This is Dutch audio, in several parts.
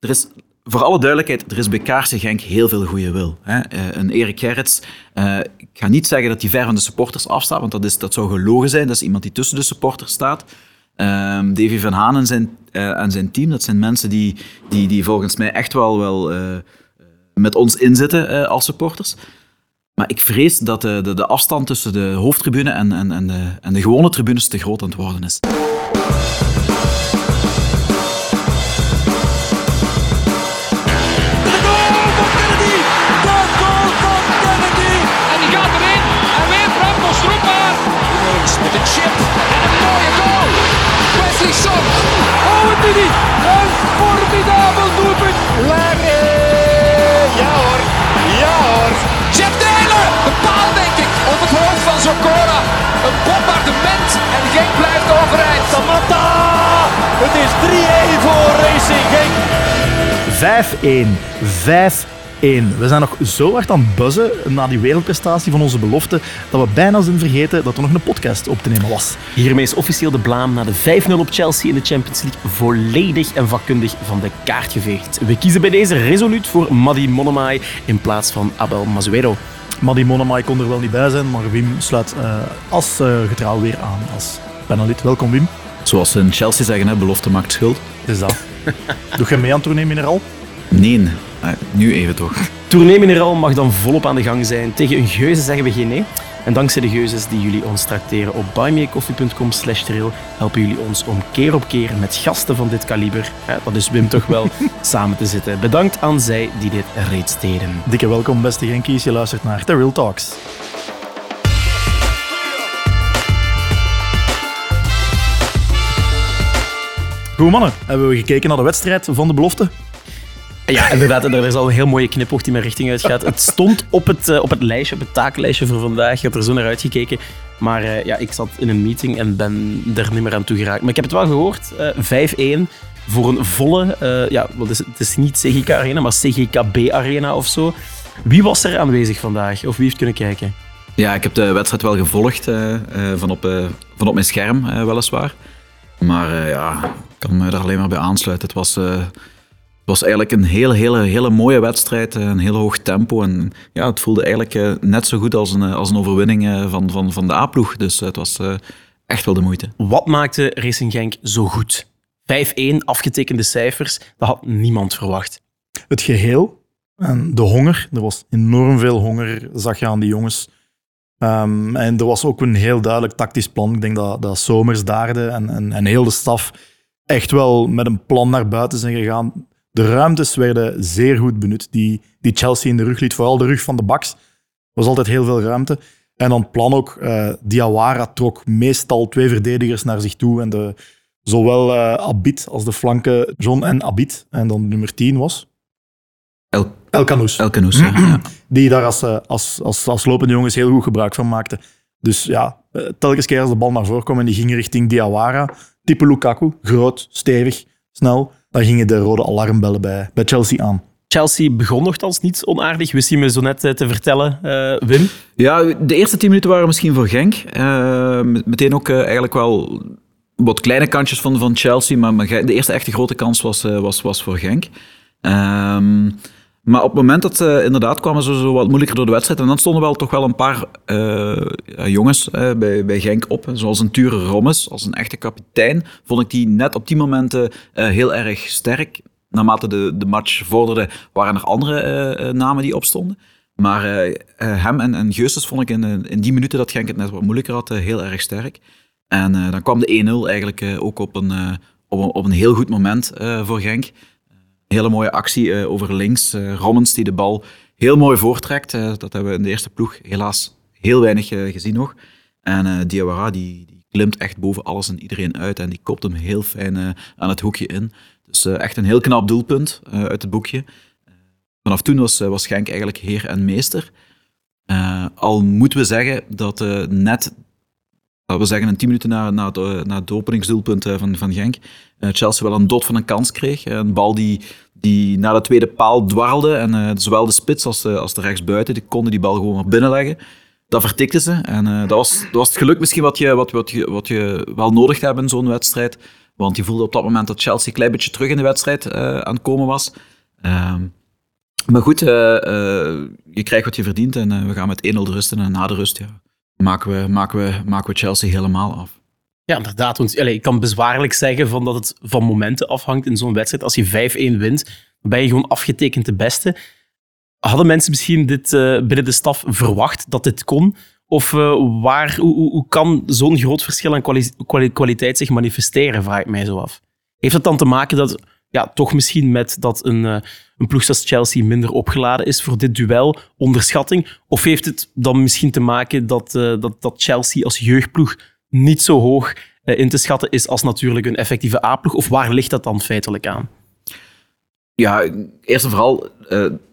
er is voor alle duidelijkheid, er is bij Kaarsen Genk heel veel goede wil. Hè. Uh, een Erik Gerrits, uh, ik ga niet zeggen dat hij ver van de supporters afstaat, want dat, is, dat zou gelogen zijn. Dat is iemand die tussen de supporters staat. Um, Davy van Haan en zijn, en zijn team, dat zijn mensen die, die, die volgens mij echt wel, wel met ons inzitten als supporters. Maar ik vrees dat de, de, de afstand tussen de hoofdtribune en, en, en, de, en de gewone tribunes te groot aan het worden is. Een formidabel doelpunt. Larry. Ja hoor. Ja hoor. Jeff Taylor. De paal denk ik. Op het hoofd van Zokora. Een bombardement. En Genk blijft overeind. Samatta. Het is 3-1 voor Racing Genk. 5-1. 5 1. We zijn nog zo hard aan het buzzen na die wereldprestatie van onze belofte dat we bijna zijn vergeten dat er nog een podcast op te nemen was. Hiermee is officieel de blaam na de 5-0 op Chelsea in de Champions League volledig en vakkundig van de kaart geveegd. We kiezen bij deze resoluut voor Madi Monomai in plaats van Abel Mazuero. Madi Monomai kon er wel niet bij zijn, maar Wim sluit uh, als uh, getrouw weer aan als panelid. Welkom Wim. Zoals ze in Chelsea zeggen, hè, belofte maakt schuld. Is dat. Doe je mee aan tournee Mineral? Nee, nu even toch. Tournee Mineral mag dan volop aan de gang zijn. Tegen een geuze zeggen we geen nee. En dankzij de geuzes die jullie ons tracteren op buymeacoffee.com slash trail helpen jullie ons om keer op keer met gasten van dit kaliber, dat is Wim toch wel, samen te zitten. Bedankt aan zij die dit reeds deden. Dikke welkom beste Genkies, je luistert naar The Real Talks. Goed mannen, hebben we gekeken naar de wedstrijd van de belofte? Ja, inderdaad. Er is al een heel mooie knipoog die mijn richting uitgaat. Het stond op het, uh, op het lijstje, op het taaklijstje voor vandaag. Ik had er zo naar uitgekeken. Maar uh, ja, ik zat in een meeting en ben er niet meer aan toe geraakt. Maar ik heb het wel gehoord. Uh, 5-1 voor een volle... ja, wat is het? het is niet CGK Arena, maar CGKB Arena of zo. Wie was er aanwezig vandaag? Of wie heeft kunnen kijken? Ja, ik heb de wedstrijd wel gevolgd van, op, van op mijn scherm, weliswaar. Maar ja, ik kan me er alleen maar bij aansluiten. Het was was eigenlijk een hele, hele, hele mooie wedstrijd. Eh, een heel hoog tempo. En ja, het voelde eigenlijk eh, net zo goed als een, eh, als een overwinning van, van, van de A-ploeg. Dus het was echt wel de moeite. Wat maakte Racing Genk zo goed? 5-1, afgetekende cijfers. Dat had niemand verwacht. Het geheel en de honger. Er was enorm veel honger, zag je aan die jongens. Um, en er was ook een heel duidelijk tactisch plan. Ik denk dat, dat Somers, Daarde en, en, en heel de staf echt wel met een plan naar buiten zijn gegaan de ruimtes werden zeer goed benut. Die, die Chelsea in de rug liet, vooral de rug van de baks. was altijd heel veel ruimte. En dan plan ook, uh, Diawara trok meestal twee verdedigers naar zich toe. En de, zowel uh, Abid als de flanken John en Abid. En dan nummer 10 was? El, El Canoes. El Canoes, ja. Die daar als, eh, als, als, als lopende jongens heel goed gebruik van maakten. Dus ja, telkens keer als de bal naar voren kwam en die ging richting Diawara, type Lukaku, groot, stevig, snel, dan gingen de rode alarmbellen bij, bij Chelsea aan. Chelsea begon nogthans niet onaardig, wist je me zo net eh, te vertellen, uh, Wim? Ja, de eerste tien minuten waren misschien voor Genk. Uh, meteen ook eigenlijk wel wat kleine kantjes van, van Chelsea, maar, de eerste echte grote kans was, was, was voor Genk. Ehm, maar op het moment dat ze inderdaad kwamen ze zo wat moeilijker door de wedstrijd. En dan stonden wel toch wel een paar jongens bij, bij Genk op. Zoals een Ture Rommes, als een echte kapitein. Vond ik die net op die momenten heel erg sterk naarmate de, de match vorderde, waren er andere namen die opstonden. Maar hem en, en Geustes vond ik in, in die minuten dat Genk het net wat moeilijker had, heel erg sterk. En dan kwam de 1-0 eigenlijk ook op een, op, een, op een heel goed moment voor Genk. Hele mooie actie over links. Rommens die de bal heel mooi voortrekt. dat hebben we in de eerste ploeg helaas heel weinig gezien nog. En Diawara die, die klimt echt boven alles en iedereen uit en die kopt hem heel fijn aan het hoekje in. Dus echt een heel knap doelpunt uit het boekje. Vanaf toen was, was Genk eigenlijk heer en meester. al moeten we zeggen dat net, we zeggen een tien minuten na, na, het, na het openingsdoelpunt van, van Genk, Chelsea wel een dot van een kans kreeg. Een bal die, die naar de tweede paal dwarrelde. En zowel de spits als de, als de rechtsbuiten die konden die bal gewoon maar binnenleggen. Dat vertikte ze. En dat, was, dat was het geluk misschien wat je, wat, wat je, wat je wel nodig hebt in zo'n wedstrijd Want je voelde op dat moment dat Chelsea een klein beetje terug in de wedstrijd aan het komen was. Ehm, maar goed, je krijgt wat je verdient en we gaan met 1-0 rusten. En na de rust ja, maken, we, maken, we, maken we Chelsea helemaal af. Ja, inderdaad. Want allez, ik kan bezwaarlijk zeggen van dat het van momenten afhangt in zo'n wedstrijd. Als je 5-1 wint, dan ben je gewoon afgetekend de beste. Hadden mensen misschien dit binnen de staf verwacht dat dit kon? Of uh, waar, hoe, hoe, kan zo'n groot verschil aan kwali kwaliteit zich manifesteren, vraag ik mij zo af. Heeft dat dan te maken dat, ja, toch misschien met dat een, uh, een ploeg zoals Chelsea minder opgeladen is voor dit duel, onderschatting? Of heeft het dan misschien te maken dat, uh, dat, dat Chelsea als jeugdploeg niet zo hoog in te schatten is als natuurlijk een effectieve A-ploeg? Of waar ligt dat dan feitelijk aan? Ja, eerst en vooral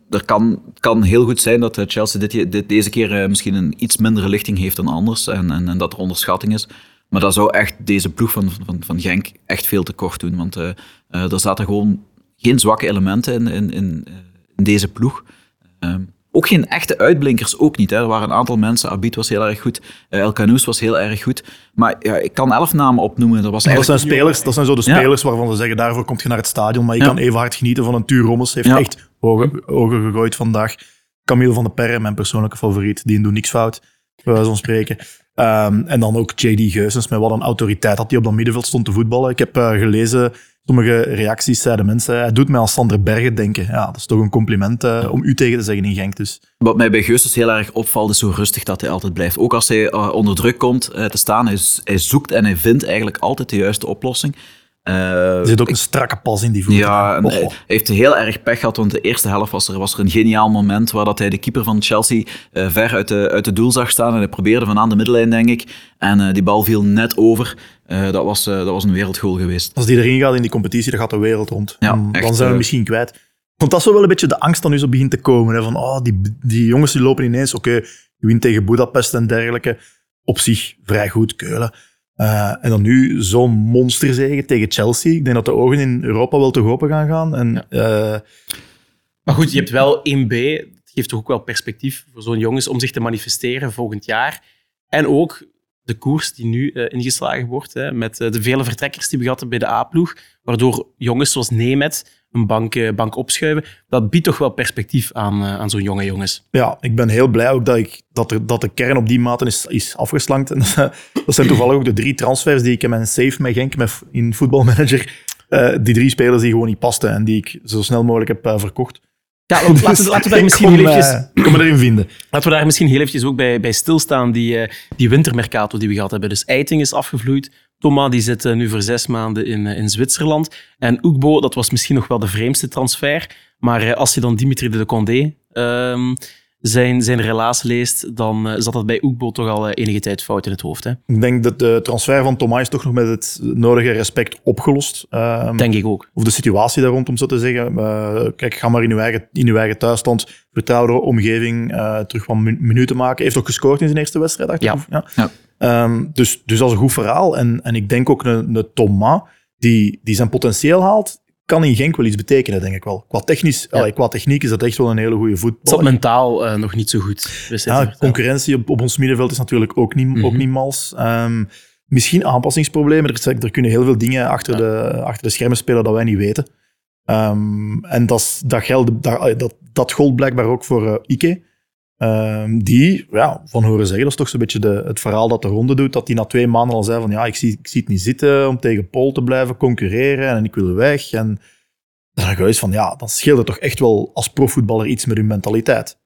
er kan, kan heel goed zijn dat eh, Chelsea deze keer uh, misschien een iets mindere lichting heeft dan anders en, en, en, dat er onderschatting is. Maar dat zou echt deze ploeg van, van, van Genk echt veel te kort doen. Want uh, er zaten gewoon geen zwakke elementen in, in, in, in deze ploeg. Ehm, ook geen echte uitblinkers, ook niet. Hè. Er waren een aantal mensen. Abid was heel erg goed. Uh, El Canoes was heel erg goed. Maar ja, ik kan elf namen opnoemen. Dat, was dat, zijn spelers, dat zijn zo de spelers waarvan ze zeggen, daarvoor kom je naar het stadion. Maar je kan even hard genieten van een Tuur Rommels. heeft echt ogen, gegooid vandaag. Camille van de Perre, mijn persoonlijke favoriet. Die doet niks fout, bij wijze van spreken. Um, en dan ook JD Geusens, met wat een autoriteit had hij op dat middenveld stond te voetballen. Ik heb uh, gelezen sommige reacties zeiden mensen, hij doet mij als Sander Bergen denken. Ja, dat is toch een compliment uh, om u tegen te zeggen in Genk. Dus. Wat mij bij Geusens heel erg opvalt, is hoe rustig dat hij altijd blijft. Ook als hij uh, onder druk komt uh, te staan, hij, zoekt en hij vindt eigenlijk altijd de juiste oplossing. Er zit ook een strakke pas in die voet. Ja, oh. hij heeft heel erg pech gehad, want de eerste helft was er, was er een geniaal moment waar dat hij de keeper van Chelsea ver uit de, uit de doel zag staan en hij probeerde van aan de middenlijn, denk ik. En die bal viel net over. Dat, was, dat was een wereldgoal geweest. Als die erin gaat in die competitie, dan gaat de wereld rond. Ja, dan, echt, dan zijn we misschien kwijt. Want dat is wel een beetje de angst dan nu zo begint te komen. Hè, van, oh, die, die jongens die lopen ineens, oké, okay, je wint tegen Budapest en dergelijke. Op zich vrij goed, Keulen. En dan nu zo'n monsterzege tegen Chelsea. Ik denk dat de ogen in Europa wel te open gaan gaan. En, ja. maar goed, je hebt wel 1B. Dat geeft toch ook wel perspectief voor zo'n jongens om zich te manifesteren volgend jaar. En ook de koers die nu uh, ingeslagen wordt, hè, met uh, de vele vertrekkers die we hadden bij de A-ploeg, waardoor jongens zoals Nemet een bank, uh, bank opschuiven, dat biedt toch wel perspectief aan, aan zo'n jonge jongens. Ja, ik ben heel blij ook dat, ik, dat, dat de kern op die mate is, is afgeslankt. Dat zijn toevallig ook de drie transfers die ik in mijn save met Genk met, in voetbalmanager, die drie spelers die gewoon niet pasten en die ik zo snel mogelijk heb verkocht. Ja, laten, laten, laten we daar misschien heel eventjes... Erin vinden. Laten we daar misschien heel eventjes ook bij, bij stilstaan, die, uh, die wintermercato die we gehad hebben. Dus Eiting is afgevloeid. Thomas die zit uh, nu voor zes maanden in, in Zwitserland. En Oekbo, dat was misschien nog wel de vreemdste transfer. Maar als je dan Dimitri de Condé um, zijn, zijn relaas leest, dan uh, zat dat bij Oekbo toch al uh, enige tijd fout in het hoofd. Hè? Ik denk dat de transfer van Thomas toch nog met het nodige respect opgelost. Um, denk ik ook. Of de situatie daar rond, om zo te zeggen. Uh, kijk, ga maar in uw eigen, in uw eigen thuisstand, vertrouwde omgeving, terug van minuten maken. Heeft ook gescoord in zijn eerste wedstrijd, dacht ja. ja. ja. Um, dus, dus dat is een goed verhaal. En, en ik denk ook een, een Thomas, die, die zijn potentieel haalt, kan in Genk wel iets betekenen, denk ik wel. Qua, technisch, ja. allee, qua techniek is dat echt wel een hele goede voetbal. Zat mentaal uh, nog niet zo goed. Ja, concurrentie op, op ons middenveld is natuurlijk ook niet, mm -hmm. ook niet mals. Um, misschien aanpassingsproblemen. Er, er, kunnen heel veel dingen achter, ja. de, achter de schermen spelen dat wij niet weten. Um, en dat, dat, geld, dat, dat, dat gold blijkbaar ook voor uh, Ike. Um, die, ja, van horen zeggen, dat is toch zo'n beetje de, het verhaal dat de ronde doet, dat hij na twee maanden al zei van ja, ik zie, ik zie het niet zitten om tegen Paul te blijven concurreren en ik wil weg. En dan heb ik eens van ja, dan scheelt het toch echt wel als profvoetballer iets met hun mentaliteit.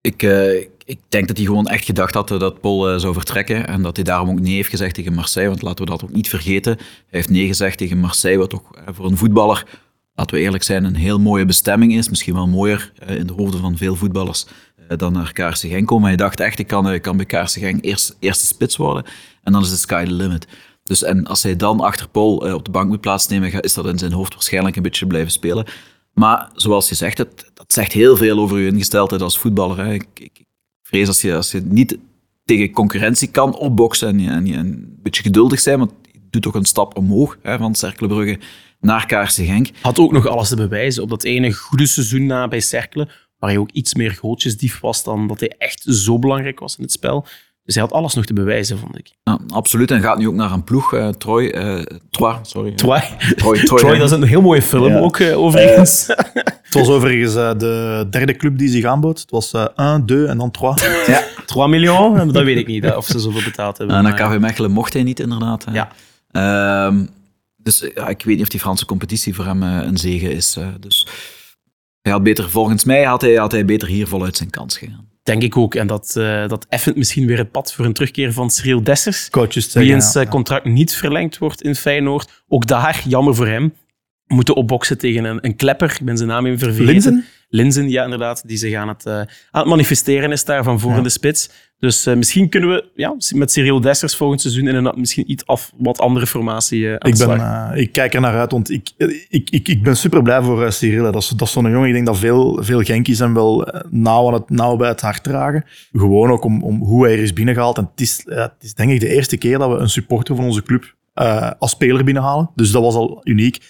Ik, uh, ik denk dat hij gewoon echt gedacht had dat Paul uh, zou vertrekken en dat hij daarom ook nee heeft gezegd tegen Marseille, want laten we dat ook niet vergeten. Hij heeft nee gezegd tegen Marseille, wat toch voor een voetballer, laten we eerlijk zijn, een heel mooie bestemming is. Misschien wel mooier in de hoofden van veel voetballers dan naar Kaarse Genk komen. Hij dacht echt, ik kan, ik kan bij Kaarse Genk eerst, eerste spits worden en dan is de sky the limit. Dus en als hij dan achter Paul uh, op de bank moet plaatsnemen, is dat in zijn hoofd waarschijnlijk een beetje blijven spelen. Maar zoals je zegt, het, dat zegt heel veel over je ingesteldheid als voetballer. Hè. Ik, ik, vrees als je, als je niet tegen concurrentie kan opboksen en je, en je een beetje geduldig zijn, want je doet toch een stap omhoog hè, van Cerkelenbrugge naar Kaarse Genk. Had ook nog alles te bewijzen op dat ene goede seizoen na bij Cerkelen waar hij ook iets meer gootjesdief was dan dat hij echt zo belangrijk was in het spel. Dus hij had alles nog te bewijzen, vond ik. Ja, absoluut. En gaat nu ook naar een ploeg. eh Troy, eh Troy, sorry. Troy, Troy, Troy, Troy, dat is een heel mooie film Ja. ook, eh, overigens. Het was overigens de derde club die zich aanbood. Het was eh 1, 2 en dan 3. Ja. 3 miljoen, dat weet ik niet, hè, of ze zoveel betaald hebben. En naar KV Mechelen mocht hij niet, inderdaad. hè. Ja. Ehm, dus ik weet niet of die Franse competitie voor hem een zegen is. dus hij had beter, volgens mij had hij, had hij beter hier voluit zijn kans gegaan. Denk ik ook. En dat, eh, dat effent misschien weer het pad voor een terugkeer van Cyril Dessers. Coaches Wie eens ja, eh, contract niet verlengd wordt in Feyenoord. Ook daar, jammer voor hem, moeten opboksen tegen een, een klepper. Ik ben zijn naam even vergeten. Linzen? Linzen, ja, inderdaad. Die zich aan het, eh, aan het manifesteren is daar van voor Ja. in de spits. Dus eh, misschien kunnen we ja, met Cyril Dessers volgend seizoen in een misschien iets af, wat andere formatie de Ik, ben, eh, ik kijk er naar uit, want ik, ik, ik, ik ben super blij voor uh, Cyril. Dat is, dat is zo'n jongen, ik denk dat veel, veel Genkies hem wel nauw, aan het, nauw bij het hart dragen. Gewoon ook om, om hoe hij er is binnengehaald. En het is, het is denk ik de eerste keer dat we een supporter van onze club als speler binnenhalen. Dus dat was al uniek.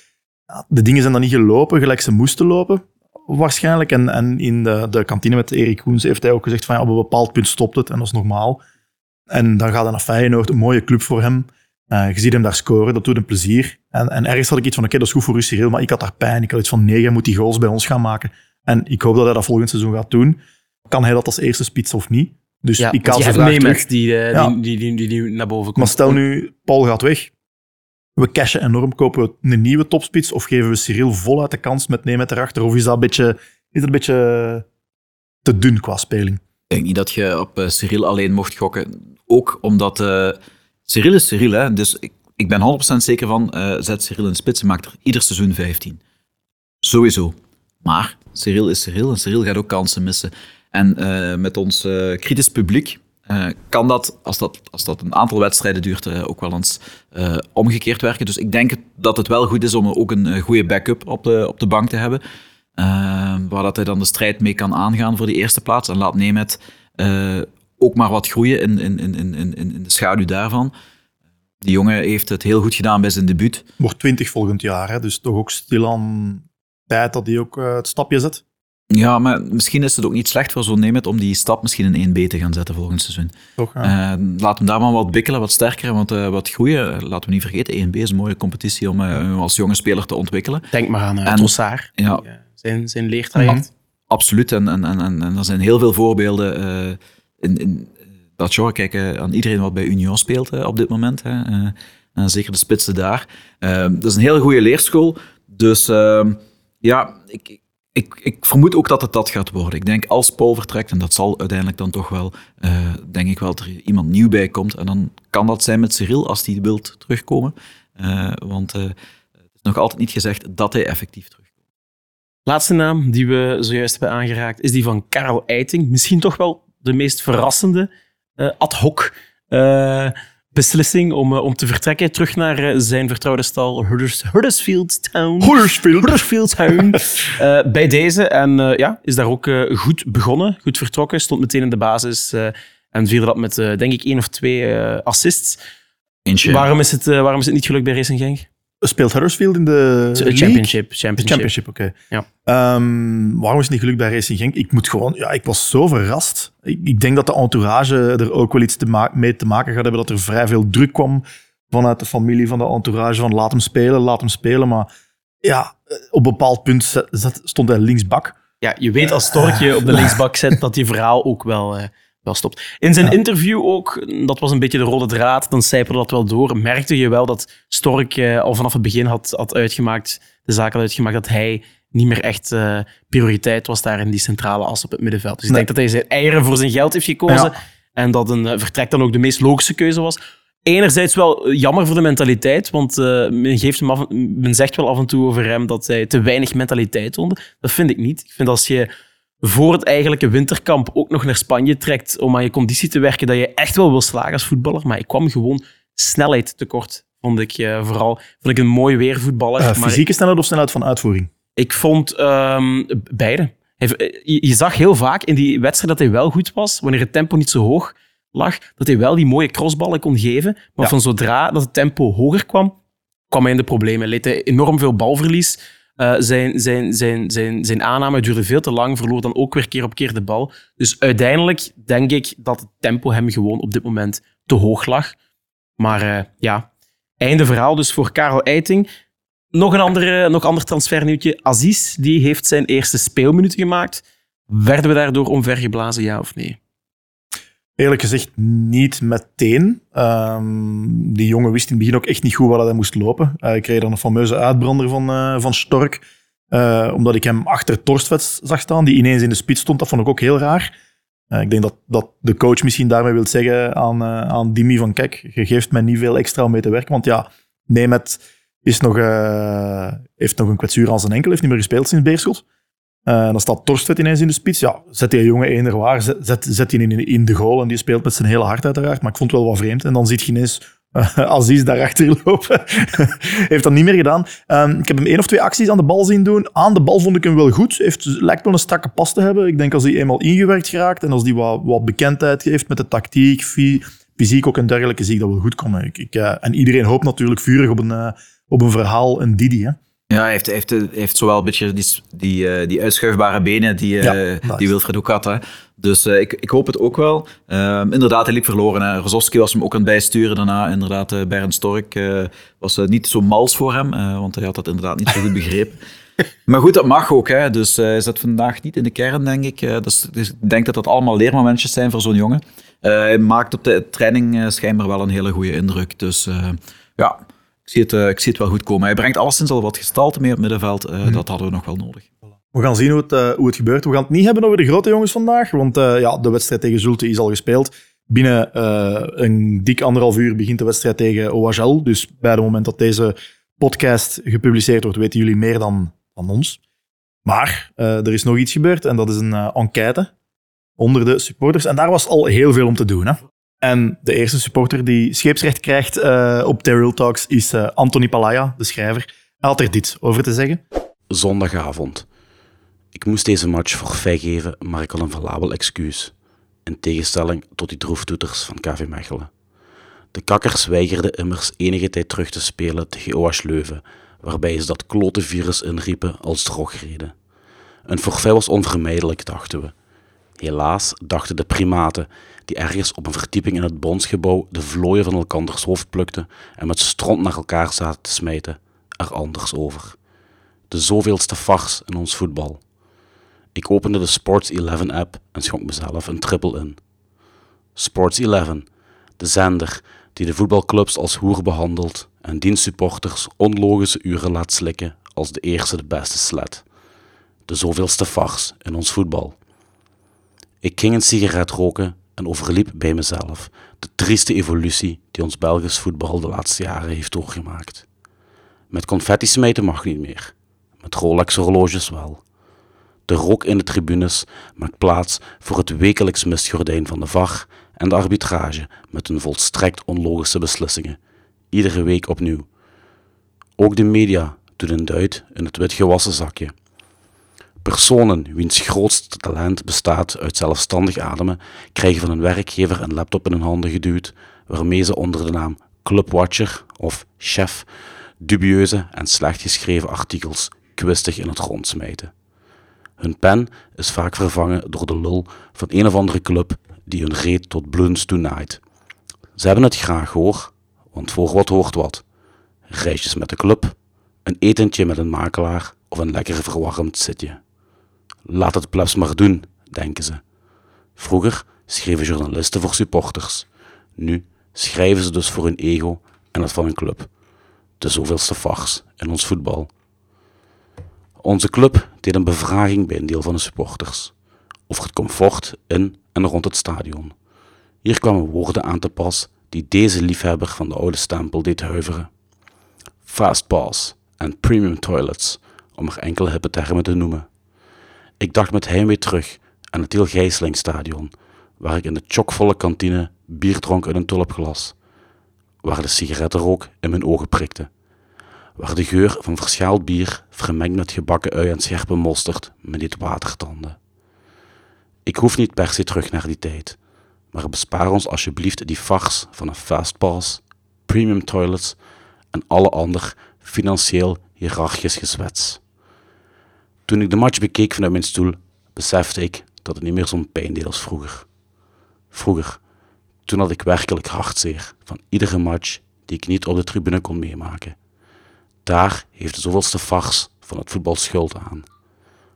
De dingen zijn dan niet gelopen gelijk ze moesten lopen, waarschijnlijk. En, en in de, de kantine met Erik Koens heeft hij ook gezegd van ja, op een bepaald punt stopt het en dat is normaal. En dan gaat hij naar Feyenoord, een mooie club voor hem. Eh, je ziet hem daar scoren, dat doet hem plezier. En, en ergens had ik iets van, oké, dat is goed voor Cyril, maar ik had daar pijn. Ik had iets van, nee, jij moet die goals bij ons gaan maken. En ik hoop dat hij dat volgend seizoen gaat doen. Kan hij dat als eerste spits of niet? Dus ja, ik haal vraag terug. die, Ja. die, die, die, die, die naar boven komt. Maar stel nu, Paul gaat weg. We cashen enorm, kopen we een nieuwe topspits of geven we Cyril voluit de kans met Nemet erachter? Of is dat een beetje, is een beetje te dun qua speling? Ik denk niet dat je op eh, Cyril alleen mocht gokken. Ook omdat eh, Cyril is Cyril. Hè? Dus ik, ik ben 100% zeker van, eh, zet Cyril in spits en maakt er ieder seizoen 15. Sowieso. Maar Cyril is Cyril en Cyril gaat ook kansen missen. En met ons kritisch publiek eh, kan dat als, dat, als dat een aantal wedstrijden duurt, eh, ook wel eens eh, omgekeerd werken. Dus ik denk dat het wel goed is om ook een goede backup op de, op de bank te hebben. Waar dat hij dan de strijd mee kan aangaan voor die eerste plaats. En laat Nemet ook maar wat groeien in, in, in, in, in de schaduw daarvan. Die jongen heeft het heel goed gedaan bij zijn debuut. Wordt 20 volgend jaar, hè? dus toch ook stilaan tijd dat hij ook het stapje zet. Ja, maar misschien is het ook niet slecht voor zo'n Nemet om die stap misschien in 1B te gaan zetten volgend seizoen. Toch, ja. Eh, laat hem daar maar wat bikkelen, wat sterker, wat, eh, wat groeien. Laten we niet vergeten, 1B is een mooie competitie om eh, als jonge speler te ontwikkelen. Denk maar aan uh, En- Ja. die, zijn, zijn leertraject. Absoluut. En, en, en, en, en er zijn heel veel voorbeelden in, in dat genre. Kijk, aan iedereen wat bij Union speelt op dit moment. Hè. En zeker de spitsen daar. Dat is een hele goede leerschool. Dus ehm, ja, ik, ik, ik vermoed ook dat het dat gaat worden. Ik denk als Paul vertrekt, en dat zal uiteindelijk dan toch wel, eh, denk ik wel dat er iemand nieuw bij komt. En dan kan dat zijn met Cyril, als hij wilt terugkomen. Eh, want eh, het is nog altijd niet gezegd dat hij effectief terugkomt. Laatste naam die we zojuist hebben aangeraakt is die van Karel Eiting. Misschien toch wel de meest verrassende ad hoc beslissing om, eh, om te vertrekken. Terug naar eh, zijn vertrouwde stal Hudders, Huddersfield Town. Huddersfield. Huddersfield Town. Eh, bij deze. En ja, is daar ook goed begonnen, goed vertrokken. Stond meteen in de basis en vierde dat met, denk ik, één of twee assists. Waarom, is het, waarom is het niet gelukt bij Racing Genk? Speelt Huddersfield in de? Championship. Championship. Championship, oké. Ja. Ehm, waarom is het niet gelukt bij Racing Genk? Ik moet gewoon, ja, ik was zo verrast. Ik, ik denk dat de entourage er ook wel iets te mee te maken gaat hebben. Dat er vrij veel druk kwam vanuit de familie, van de entourage. Van laat hem spelen, laat hem spelen. Maar ja, op een bepaald punt stond hij linksbak. Ja, je weet als Storkje op de linksbak zet dat die verhaal ook wel, eh, wel stopt. In zijn interview ook, dat was een beetje de rode draad, dan zijperde dat wel door, merkte je wel dat Stork eh, al vanaf het begin had, had uitgemaakt, de zaak had uitgemaakt, dat hij niet meer echt eh, prioriteit was daar in die centrale as op het middenveld. Dus ik denk dat hij zijn eieren voor zijn geld heeft gekozen Ja. en dat een eh, vertrek dan ook de meest logische keuze was. Enerzijds wel jammer voor de mentaliteit, want men, geeft hem af, men zegt wel af en toe over hem dat hij te weinig mentaliteit toonde. Dat vind ik niet. Ik vind als je voor het eigenlijke winterkamp ook nog naar Spanje trekt om aan je conditie te werken, dat je echt wel wil slagen als voetballer. Maar ik kwam gewoon snelheid tekort, vond ik eh, vooral. Vond ik een mooi weervoetballer. Uh, maar fysieke snelheid of snelheid van uitvoering? ik vond ehm, beide. Eh, Je, je zag heel vaak in die wedstrijd dat hij wel goed was, wanneer het tempo niet zo hoog lag, dat hij wel die mooie crossballen kon geven. Maar Ja. van zodra dat het tempo hoger kwam, kwam hij in de problemen. Leed hij enorm veel balverlies. Uh, zijn, zijn, zijn, zijn, zijn aanname duurde veel te lang, verloor dan ook weer keer op keer de bal. Dus uiteindelijk denk ik dat het tempo hem gewoon op dit moment te hoog lag. Maar uh, ja, einde verhaal dus voor Karel Eiting. Nog een andere, nog ander transfernieuwtje. Aziz die heeft zijn eerste speelminuten gemaakt. Werden we daardoor omvergeblazen, ja of nee? Eerlijk gezegd niet meteen. Um, die jongen wist in het begin ook echt niet goed waar hij moest lopen. Uh, ik kreeg dan een fameuze uitbrander van, uh, van Stork. Uh, omdat ik hem achter Torstvet zag staan, die ineens in de spits stond. Dat vond ik ook heel raar. ik denk dat, dat de coach misschien daarmee wil zeggen aan, aan Dimi van kijk, je geeft mij niet veel extra om mee te werken. Want ja, Nemet is nog, heeft nog een kwetsuur aan zijn enkel, heeft niet meer gespeeld sinds Beerschot. Uh, dan staat Torstvet ineens in de spits. Ja, zet die jongen eender waar, zet, zet, die in, in de goal en die speelt met zijn hele hart uiteraard. Maar ik vond het wel wat vreemd. En dan ziet je ineens uh, Aziz daarachter lopen. Heeft dat niet meer gedaan. Um, ik heb hem één of twee acties aan de bal zien doen. Aan de bal vond ik hem wel goed. Heeft, lijkt wel een strakke pas te hebben. Ik denk als hij eenmaal ingewerkt geraakt en als hij wat, wat bekendheid heeft met de tactiek, fysiek ook en dergelijke, zie ik dat wel goed komen. Ik, ik, uh, en iedereen hoopt natuurlijk vurig op een, op een verhaal, een Didi. Ja, hij heeft, heeft, heeft zowel een beetje die, die, uh, die uitschuifbare benen die, uh, ja, nice. die Wilfred ook had. Hè. Dus uh, ik, ik hoop het ook wel. Ehm, inderdaad, hij liep verloren. Hè. Was hem ook aan het bijsturen daarna. Inderdaad, Bernd Stork was niet zo mals voor hem, want hij had dat inderdaad niet zo goed begrepen. maar goed, dat mag ook. Hè. Dus hij zat vandaag niet in de kern, denk ik. Dus, dus, ik denk dat dat allemaal leermomentjes zijn voor zo'n jongen. hij maakt op de training schijnbaar wel een hele goede indruk. Dus ja, ik zie, het, uh, ik zie het wel goed komen. Hij brengt alleszins al wat gestalte mee op middenveld. Uh, mm. Dat hadden we nog wel nodig. We gaan zien hoe het, uh, hoe het gebeurt. We gaan het niet hebben over de grote jongens vandaag, want ja, de wedstrijd tegen Zulte is al gespeeld. Binnen een dik anderhalf uur begint de wedstrijd tegen OHL. Dus bij het moment dat deze podcast gepubliceerd wordt, weten jullie meer dan van ons. Maar er is nog iets gebeurd en dat is een enquête onder de supporters. En daar was al heel veel om te doen. Hè? En de eerste supporter die scheepsrecht krijgt uh, op Terrell Talks is uh, Anthony Palaya, de schrijver. Hij had er dit over te zeggen. Zondagavond. Ik moest deze match forfait geven, maar ik had een valabel excuus. In tegenstelling tot die droeftoeters van KV Mechelen. De kakkers weigerden immers enige tijd terug te spelen tegen OH Leuven, waarbij ze dat klote virus inriepen als drogreden. Een forfait was onvermijdelijk, dachten we. Helaas dachten de primaten, die ergens op een verdieping in het bondsgebouw de vlooien van elkanders hoofd plukten en met stront naar elkaar zaten te smijten, er anders over. De zoveelste fars in ons voetbal. Ik opende de Sports 11 app en schonk mezelf een triple in. Sports 11, de zender die de voetbalclubs als hoer behandelt en dienstsupporters onlogische uren laat slikken als de eerste de beste sled. De zoveelste fars in ons voetbal. Ik ging een sigaret roken en overliep bij mezelf de trieste evolutie die ons Belgisch voetbal de laatste jaren heeft doorgemaakt. Met confetti smijten mag niet meer, met Rolex-horloges wel. De rook in de tribunes maakt plaats voor het wekelijks mistgordijn van de VAR en de arbitrage met hun volstrekt onlogische beslissingen, iedere week opnieuw. Ook de media doen een duit in het witgewassen zakje. Personen wiens grootste talent bestaat uit zelfstandig ademen, krijgen van hun werkgever een laptop in hun handen geduwd, waarmee ze onder de naam Clubwatcher of Chef dubieuze en slecht geschreven artikels kwistig in het rond smijten. Hun pen is vaak vervangen door de lul van een of andere club die hun reet tot bloedens toenaait. Ze hebben het graag hoor, want voor wat hoort wat. Reisjes met de club, een etentje met een makelaar of een lekker verwarmd zitje. Laat het plebs maar doen, denken ze. Vroeger schreven journalisten voor supporters. Nu schrijven ze dus voor hun ego en dat van hun club. De zoveelste fars in ons voetbal. Onze club deed een bevraging bij een deel van de supporters over het comfort in en rond het stadion. Hier kwamen woorden aan te pas die deze liefhebber van de oude stempel deed huiveren. Fast en premium toilets, om er enkele hippe termen te noemen. Ik dacht met heimwee terug aan het Tiel Gijslingstadion, waar ik in de chockvolle kantine bier dronk uit een tulpglas, waar de sigarettenrook in mijn ogen prikte, waar de geur van verschaald bier, vermengd met gebakken ui en scherpe mosterd, me deed watertanden. Ik hoef niet per se terug naar die tijd, maar bespaar ons alsjeblieft die fars van een fastpass, premium toilets en alle ander financieel hiërarchisch gezwets. Toen ik de match bekeek vanuit mijn stoel, besefte ik dat het niet meer zo'n pijn deed als vroeger. Vroeger, toen had ik werkelijk hartzeer van iedere match die ik niet op de tribune kon meemaken. Daar heeft de zoveelste fars van het voetbal schuld aan.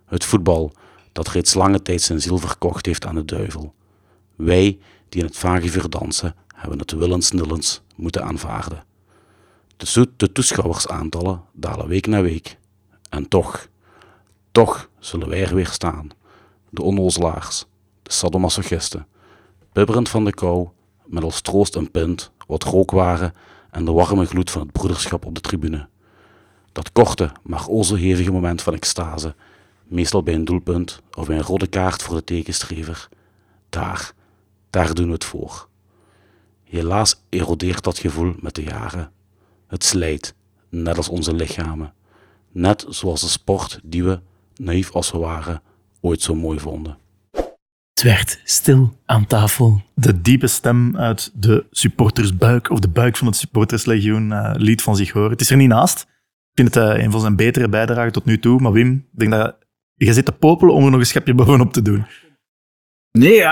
Het voetbal dat reeds lange tijd zijn ziel verkocht heeft aan de duivel. Wij die in het vagevuur dansen, hebben het willens-nillens moeten aanvaarden. De, de toeschouwersaantallen dalen week na week. En toch, toch zullen wij er weer staan. De onnozelaars, de sadomasochisten, bibberend van de kou, met als troost een pint, wat rookwaren en de warme gloed van het broederschap op de tribune. Dat korte, maar o zo hevige moment van extase, meestal bij een doelpunt of bij een rode kaart voor de tegenstrever, daar, daar doen we het voor. Helaas erodeert dat gevoel met de jaren. Het slijt, net als onze lichamen. Net zoals de sport die we, naïef als we waren, ooit zo mooi vonden. Het werd stil aan tafel. De diepe stem uit de supportersbuik, of de buik van het supporterslegioen, uh, liet van zich horen. Het is er niet naast. Ik vind het uh, een van zijn betere bijdragen tot nu toe. Maar Wim, ik denk dat je zit te popelen om er nog een schepje bovenop te doen. Nee,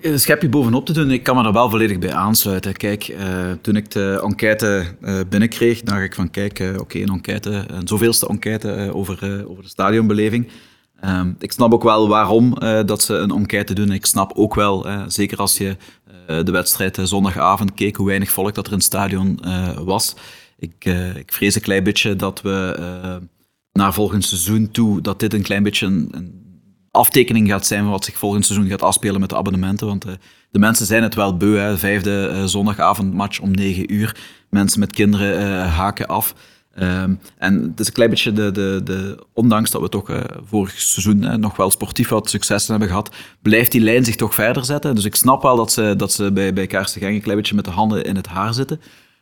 een schepje bovenop te doen, ik kan me er wel volledig bij aansluiten. Kijk, uh, toen ik de enquête uh, binnenkreeg, dacht ik van kijk, oké, een enquête, een zoveelste enquête over, over de stadionbeleving. Ehm, ik snap ook wel waarom dat ze een enquête doen. Ik snap ook wel, zeker als je de wedstrijd zondagavond keek, hoe weinig volk dat er in het stadion was. Ik, ik vrees een klein beetje dat we naar volgend seizoen toe, dat dit een klein beetje een aftekening gaat zijn van wat zich volgend seizoen gaat afspelen met de abonnementen. Want uh, de mensen zijn het wel beu. Hè. Vijfde uh, zondagavondmatch om negen uur. Mensen met kinderen uh, haken af. Um, en het is een klein beetje de, de, de ondanks dat we toch vorig seizoen nog wel sportief wat successen hebben gehad, blijft die lijn zich toch verder zetten. Dus ik snap wel dat ze, dat ze bij, bij Kaarsen een klein beetje met de handen in het haar zitten.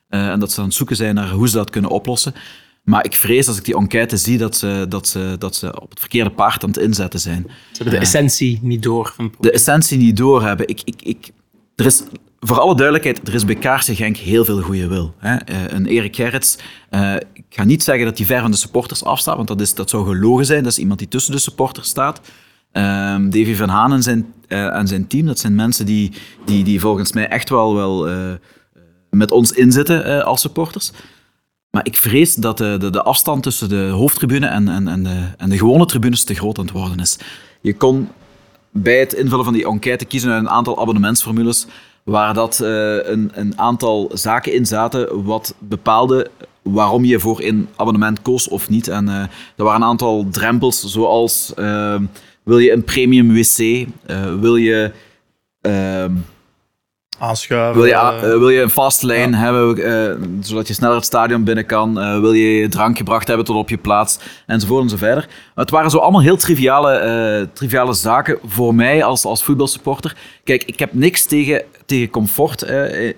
en dat ze aan het zoeken zijn naar hoe ze dat kunnen oplossen. Maar ik vrees als ik die enquête zie dat ze, dat ze, dat ze op het verkeerde paard aan het inzetten zijn. Ze hebben de essentie niet door. Van de essentie niet doorhebben. Ik, ik, ik, er is, voor alle duidelijkheid, er is bij Kaarsen Genk heel veel goede wil. Hè? Uh, een Erik Gerrits, uh, ik ga niet zeggen dat hij ver van de supporters afstaat, want dat, is, dat zou gelogen zijn. Dat is iemand die tussen de supporters staat. Um, Davy van Haan en zijn, uh, en zijn team, dat zijn mensen die, die, die volgens mij echt wel, wel met ons inzitten als supporters. Maar ik vrees dat de, de, de afstand tussen de hoofdtribune en, en, en, de, en de gewone tribunes te groot aan het worden is. Je kon bij het invullen van die enquête kiezen uit een aantal abonnementsformules waar dat, uh, een, een aantal zaken in zaten wat bepaalde waarom je voor een abonnement koos of niet. En uh, er waren een aantal drempels, zoals uh, wil je een premium wc, wil je aanschuiven. Wil je, uh, wil je een fast lane ja. hebben, uh, zodat je sneller het stadion binnen kan? Uh, wil je je drank gebracht hebben tot op je plaats? Enzovoort en zo verder. Het waren zo allemaal heel triviale, triviale zaken voor mij als, als voetbalsupporter. Kijk, ik heb niks tegen, tegen comfort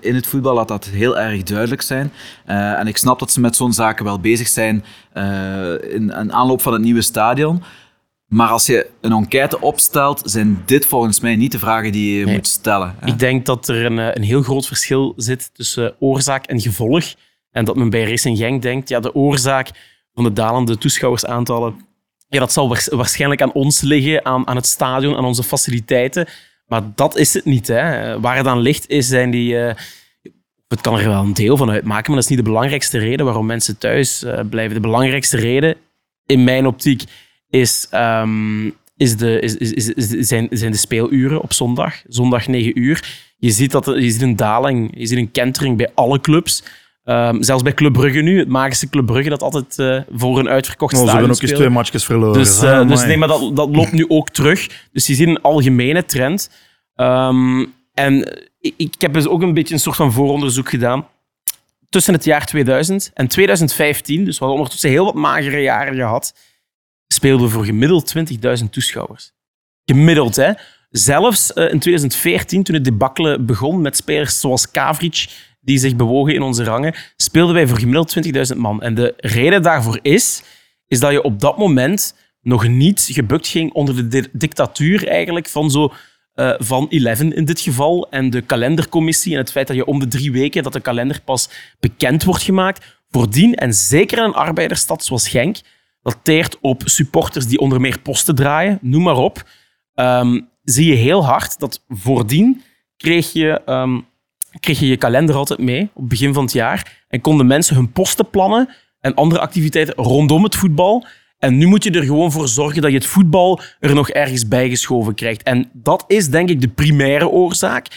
in het voetbal, laat dat heel erg duidelijk zijn. en ik snap dat ze met zo'n zaken wel bezig zijn in, in aanloop van het nieuwe stadion. Maar als je een enquête opstelt, zijn dit volgens mij niet de vragen die je moet stellen. Hè? Ik denk dat er een, een heel groot verschil zit tussen oorzaak en gevolg. En dat men bij Racing Genk denkt, ja, de oorzaak van de dalende toeschouwersaantallen, ja, dat zal waarschijnlijk aan ons liggen, aan, aan het stadion, aan onze faciliteiten. Maar dat is het niet. Hè. Waar het aan ligt, is, zijn die... Uh, het kan er wel een deel van uitmaken, maar dat is niet de belangrijkste reden waarom mensen thuis uh, blijven. De belangrijkste reden, in mijn optiek, is, um, is de, is, is, is, zijn, zijn de speeluren op zondag. Zondag 9 uur. Je ziet, dat, je ziet een daling, je ziet een kentering bij alle clubs. Um, zelfs bij Club Brugge nu, het magische Club Brugge, dat altijd uh, voor een uitverkocht oh, Ze hebben ook eens twee matchjes verloren. Dus, uh, dus nee, maar dat, dat loopt nu ook terug. Dus je ziet een algemene trend. Um, en ik, ik heb dus ook een beetje een soort van vooronderzoek gedaan. Tussen het jaar 2000 en 2015, dus we hadden ondertussen heel wat magere jaren gehad, speelden voor gemiddeld 20.000 toeschouwers. Gemiddeld, hè. Zelfs uh, in 2014, toen het debakkele begon met spelers zoals Kavric, die zich bewogen in onze rangen, speelden wij voor gemiddeld 20.000 man. En de reden daarvoor is, is dat je op dat moment nog niet gebukt ging onder de dictatuur eigenlijk van zo... Uh, van Eleven in dit geval en de kalendercommissie en het feit dat je om de drie weken dat de kalender pas bekend wordt gemaakt. Voordien, en zeker in een arbeidersstad zoals Genk, dat teert op supporters die onder meer posten draaien, noem maar op. Ehm, zie je heel hard dat voordien kreeg je, ehm, kreeg je je kalender altijd mee op het begin van het jaar en konden mensen hun posten plannen en andere activiteiten rondom het voetbal. En nu moet je er gewoon voor zorgen dat je het voetbal er nog ergens bijgeschoven krijgt. En dat is denk ik de primaire oorzaak.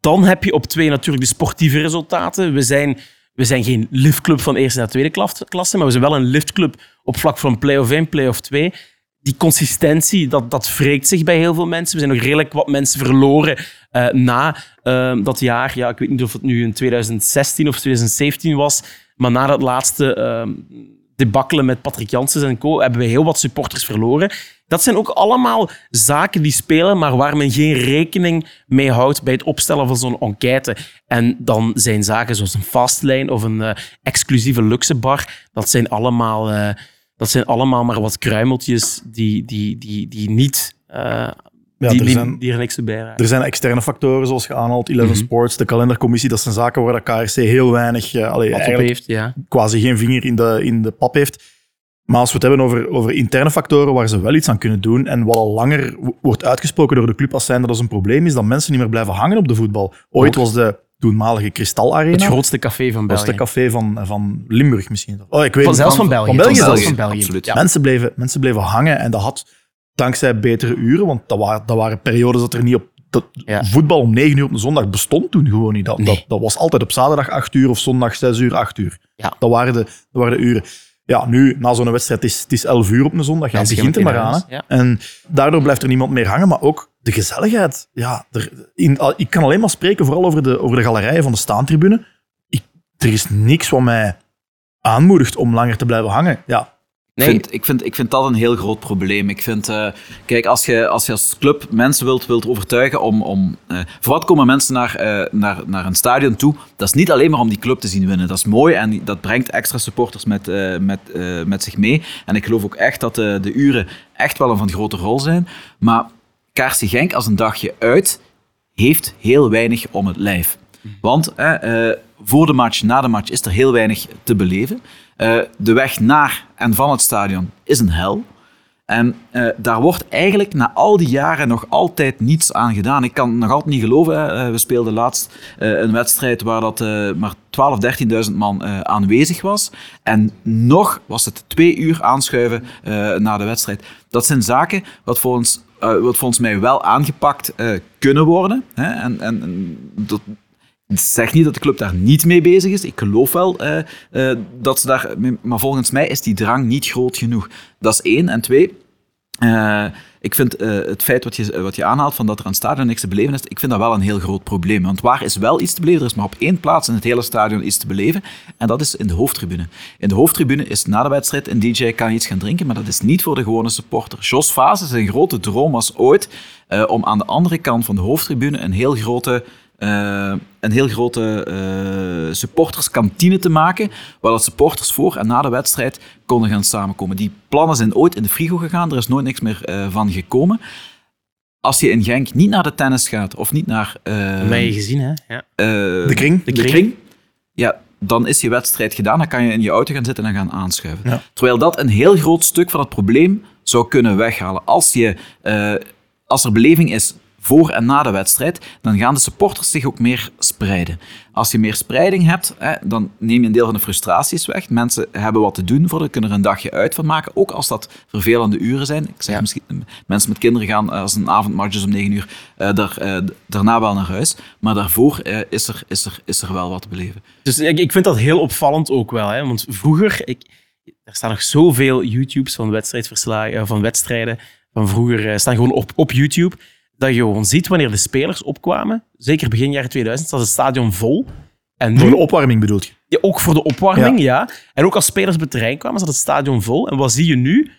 Dan heb je op twee natuurlijk de sportieve resultaten. We zijn, we zijn geen liftclub van eerste naar tweede klasse, maar we zijn wel een liftclub op vlak van play-off 1, play-off 2. Die consistentie, dat, dat wreekt zich bij heel veel mensen. We zijn nog redelijk wat mensen verloren uh, na uh, dat jaar. Ja, ik weet niet of het nu in 2016 of 2017 was, maar na dat laatste uh, met Patrick Janssens en co. hebben we heel wat supporters verloren. Dat zijn ook allemaal zaken die spelen, maar waar men geen rekening mee houdt bij het opstellen van zo'n enquête. En dan zijn zaken zoals een fastlane of een uh, exclusieve luxe bar, dat zijn allemaal, uh, dat zijn allemaal maar wat kruimeltjes die, die, die, die niet... Uh, Ja, die, er die, zijn- die er niks te bijdragen. Er zijn externe factoren, zoals je aanhaalt, 11 Mhm. Sports, de kalendercommissie. Dat zijn zaken waar de KRC heel weinig, eh, allee, op heeft, ja. quasi geen vinger in de, in de pap heeft. Maar als we het hebben over, over interne factoren waar ze wel iets aan kunnen doen, en wat al langer wordt uitgesproken door de club als zijnde dat is een probleem, is dat mensen niet meer blijven hangen op de voetbal. Ooit was de toenmalige Kristalarena, Het grootste café van België. het café van, van Limburg misschien. Oh, ik weet Van, zelfs van België. Van België zelfs zelfs. van België. Absoluut. Ja. Mensen, bleven, mensen bleven hangen en dat had dankzij betere uren, want dat waren, dat waren periodes dat er niet op. Dat Ja. Voetbal om 9 uur op een zondag bestond toen gewoon niet. Dat, Nee. dat, dat was altijd op zaterdag 8 uur of zondag 6 uur, 8 uur. Ja. Dat, waren de, dat waren de uren. Ja, nu, na zo'n wedstrijd, het is, het is 11 uur op een zondag. Ja, het begint er maar aan. hè. En daardoor blijft er niemand meer hangen, maar ook de gezelligheid. Ja, er, in, ik kan alleen maar spreken vooral over de, over de galerijen van de staantribune. Ik, er is niks wat mij aanmoedigt om langer te blijven hangen. Ja, Ik, vind, ik, vind, ik vind dat een heel groot probleem. Ik vind, eh, kijk, als je, als club mensen wilt, wilt overtuigen om. om eh, voor wat komen mensen naar, eh, naar, naar een stadion toe? Dat is niet alleen maar om die club te zien winnen. Dat is mooi en dat brengt extra supporters met, met, met zich mee. En ik geloof ook echt dat de, uren echt wel een van grote rol zijn. Maar Kaarsie Genk als een dagje uit heeft heel weinig om het lijf. Want voor de match, na de match is er heel weinig te beleven. Eh, de weg naar en van het stadion is een hel. En eh, daar wordt eigenlijk na al die jaren nog altijd niets aan gedaan. Ik kan het nog altijd niet geloven. hè. Eh, we speelden laatst een wedstrijd waar dat, maar 12.000, 13.000 man aanwezig was. En nog was het twee uur aanschuiven na de wedstrijd. Dat zijn zaken wat volgens, wat volgens mij wel aangepakt kunnen worden. Hè? En, en dat, zeg niet dat de club daar niet mee bezig is. Ik geloof wel eh, eh, dat ze daar... Maar volgens mij is die drang niet groot genoeg. Dat is één. En twee... eh, ik vind het feit wat je, wat je aanhaalt van dat er aan het stadion niks te beleven is, ik vind dat wel een heel groot probleem. Want waar is wel iets te beleven? Er is maar op één plaats in het hele stadion iets te beleven. En dat is in de hoofdtribune. In de hoofdtribune is na de wedstrijd een DJ kan iets gaan drinken, maar dat is niet voor de gewone supporter. Jos Fase, zijn grote droom was ooit om aan de andere kant van de hoofdtribune een heel grote eh, een heel grote eh, supporterskantine te maken, waar dat supporters voor en na de wedstrijd konden gaan samenkomen. Die plannen zijn ooit in de frigo gegaan, er is nooit niks meer eh, van gekomen. Als je in Genk niet naar de tennis gaat of niet naar eh, je gezien, hè? Ja. eh, De kring? de De kring. kring. ja, dan is je wedstrijd gedaan. Dan kan je in je auto gaan zitten en gaan aanschuiven. Ja. Terwijl dat een heel groot stuk van het probleem zou kunnen weghalen. Als, je, eh, als er beleving is voor en na de wedstrijd, dan gaan de supporters zich ook meer spreiden. Als je meer spreiding hebt, hè, dan neem je een deel van de frustraties weg. Mensen hebben wat te doen voor, kunnen er een dagje uit van maken, ook als dat vervelende uren zijn. Ik zeg Ja. misschien, mensen met kinderen gaan, eh, als een avondmatch is om 9 uur, eh, daar, eh, daarna wel naar huis. Maar daarvoor is, er, is, er, is er wel wat te beleven. Dus ik, ik vind dat heel opvallend ook wel. Hè? Want vroeger, ik, er staan nog zoveel YouTubes van, wedstrijdverslagen, van wedstrijden van vroeger, staan gewoon op, op YouTube. Dat je gewoon ziet wanneer de spelers opkwamen. Zeker begin jaren 2000 was het stadion vol. En Voor de opwarming bedoel je? ja, ook voor de opwarming, ja. En ook als spelers op het terrein kwamen, zat het stadion vol. En wat zie je nu?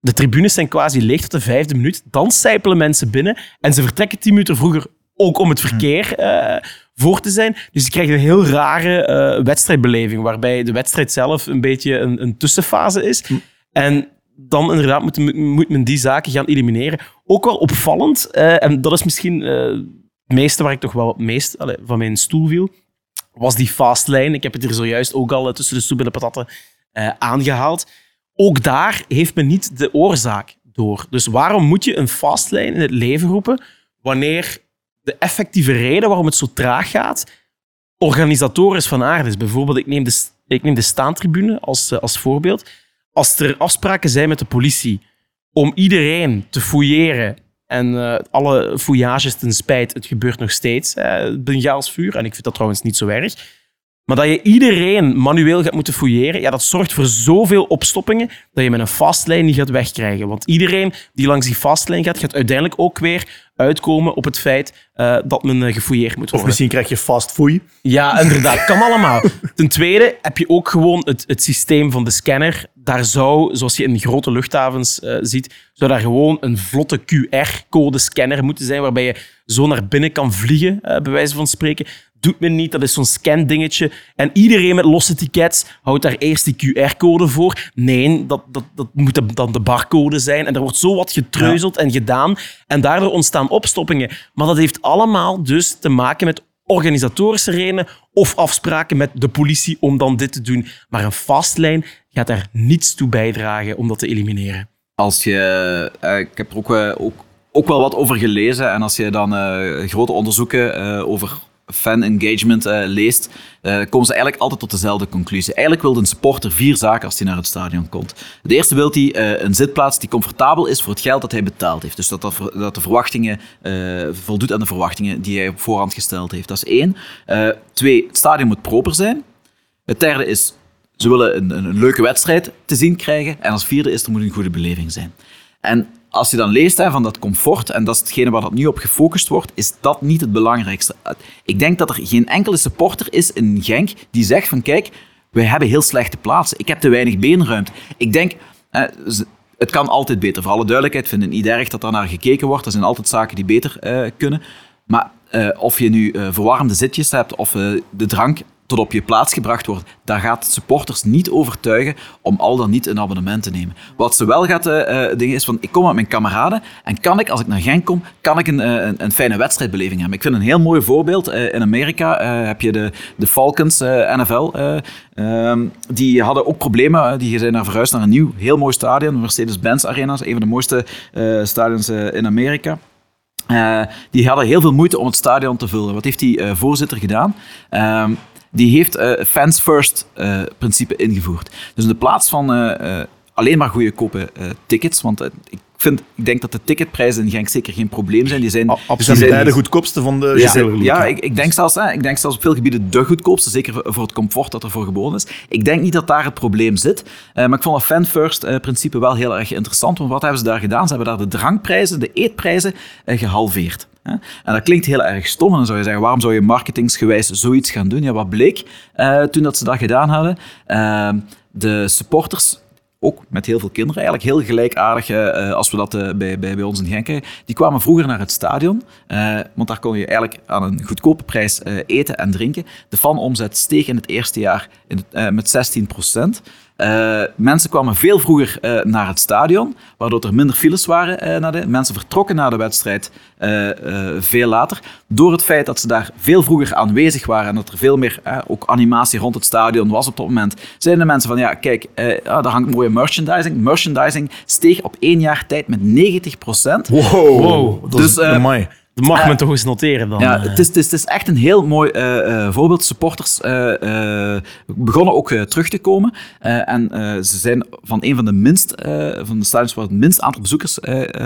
De tribunes zijn quasi leeg tot de vijfde minuut. Dan sijpelen mensen binnen. En ze vertrekken tien minuten vroeger ook om het verkeer eh, voor te zijn. Dus je krijgt een heel rare eh, wedstrijdbeleving, waarbij de wedstrijd zelf een beetje een, een tussenfase is. En dan inderdaad moet, moet men die zaken gaan elimineren. Ook wel opvallend, eh, en dat is misschien eh, het meeste waar ik toch wel het meest van mijn stoel viel, was die fastlane. Ik heb het hier zojuist ook al eh, tussen de soep en de patatten eh, aangehaald. ook daar heeft men niet de oorzaak door. Dus waarom moet je een fastlane in het leven roepen wanneer de effectieve reden waarom het zo traag gaat organisatorisch van aard is? Bijvoorbeeld, ik neem de, ik neem de staantribune als, als voorbeeld. Als er afspraken zijn met de politie om iedereen te fouilleren en eh, alle fouillages ten spijt, het gebeurt nog steeds, uh, Bengaals vuur, en ik vind dat trouwens niet zo erg. Maar dat je iedereen manueel gaat moeten fouilleren, ja, dat zorgt voor zoveel opstoppingen dat je met een fastlane niet gaat wegkrijgen. Want iedereen die langs die fastlane gaat, gaat uiteindelijk ook weer uitkomen op het feit uh, dat men uh, gefouilleerd moet worden. Of misschien krijg je fast foei. Ja, inderdaad. Kan allemaal. Ten tweede heb je ook gewoon het, het systeem van de scanner. Daar zou, zoals je in grote luchthavens uh, ziet, zou daar gewoon een vlotte QR-code scanner moeten zijn, waarbij je zo naar binnen kan vliegen, bij wijze van spreken doet men niet. Dat is zo'n scan-dingetje. En iedereen met losse tickets houdt daar eerst die QR-code voor. Nee, dat, dat, dat moet dan de barcode zijn. En er wordt zo wat getreuzeld ja. en gedaan. En daardoor ontstaan opstoppingen. Maar dat heeft allemaal dus te maken met organisatorische redenen of afspraken met de politie om dan dit te doen. Maar een fastlijn gaat daar niets toe bijdragen om dat te elimineren. Als je, uh, ik heb er ook, uh, ook, ook wel wat over gelezen. En als je dan uh, grote onderzoeken over fan engagement uh, leest, uh, komen ze eigenlijk altijd tot dezelfde conclusie. Eigenlijk wil een sporter vier zaken als hij naar het stadion komt. Het eerste wil hij uh, een zitplaats die comfortabel is voor het geld dat hij betaald heeft. Dus dat, dat, dat de verwachtingen voldoet aan de verwachtingen die hij op voorhand gesteld heeft. Dat is één. twee, het stadion moet proper zijn. Het derde is, ze willen een, een leuke wedstrijd te zien krijgen. En als vierde is, er moet een goede beleving zijn. En als je dan leest hè, van dat comfort, en dat is hetgene waar dat nu op gefocust wordt, is dat niet het belangrijkste. Ik denk dat er geen enkele supporter is in Genk die zegt van kijk, wij hebben heel slechte plaatsen. Ik heb te weinig beenruimte. Ik denk, het kan altijd beter. Voor alle duidelijkheid vind ik niet erg dat daar naar gekeken wordt. Er zijn altijd zaken die beter uh, kunnen. Maar uh, of je nu uh, verwarmde zitjes hebt of de drank tot op je plaats gebracht wordt, daar gaat supporters niet overtuigen om al dan niet een abonnement te nemen. Wat ze wel gaat uh, dingen is van, ik kom met mijn kameraden en kan ik, als ik naar Genk kom, kan ik een, een, een fijne wedstrijdbeleving hebben. Ik vind een heel mooi voorbeeld, in Amerika heb je de, de Falcons, NFL, ehm, die hadden ook problemen, die zijn naar verhuisd naar een nieuw, heel mooi stadion, Mercedes-Benz Arena, een van de mooiste stadions in Amerika. Die hadden heel veel moeite om het stadion te vullen. Wat heeft die voorzitter gedaan? Uh, die heeft uh, fans first uh, principe ingevoerd. Dus in de plaats van uh, alleen maar goedkope tickets, want ik, vind, ik denk dat de ticketprijzen in Genk zeker geen probleem zijn. Die zijn, Absoluut. Die zijn de goedkoopste van de ja, ja, ik, ik, denk zelfs, hè, ik denk zelfs op veel gebieden de goedkoopste, zeker voor het comfort dat er voor geboden is. Ik denk niet dat daar het probleem zit, maar ik vond het fan-first principe wel heel erg interessant, want wat hebben ze daar gedaan? Ze hebben daar de drankprijzen, de eetprijzen gehalveerd. En dat klinkt heel erg stom. En dan zou je zeggen, waarom zou je marketingsgewijs zoiets gaan doen? Ja, wat bleek uh, toen dat ze dat gedaan hadden? Uh, de supporters ook met heel veel kinderen, eigenlijk heel gelijkaardig uh, als we dat bij, bij, bij ons in Genk Die kwamen vroeger naar het stadion, want daar kon je eigenlijk aan een goedkope prijs eten en drinken. De fanomzet steeg in het eerste jaar in met 16 procent. Uh, mensen kwamen veel vroeger uh, naar het stadion, waardoor er minder files waren. Uh, naar de, mensen vertrokken na de wedstrijd veel later. Door het feit dat ze daar veel vroeger aanwezig waren en dat er veel meer ook animatie rond het stadion was op dat moment, zeiden de mensen van ja, kijk, ah, daar hangt mooie merchandising. Merchandising steeg op één jaar tijd met 90 procent. Wow, wow, dat dus, is mooi. Dat mag uh, men toch eens noteren dan. Ja, het is, het, is, het is echt een heel mooi uh, uh, voorbeeld. Supporters begonnen ook terug te komen. en ze zijn van een van de minst, van de stadions waar het minst aantal bezoekers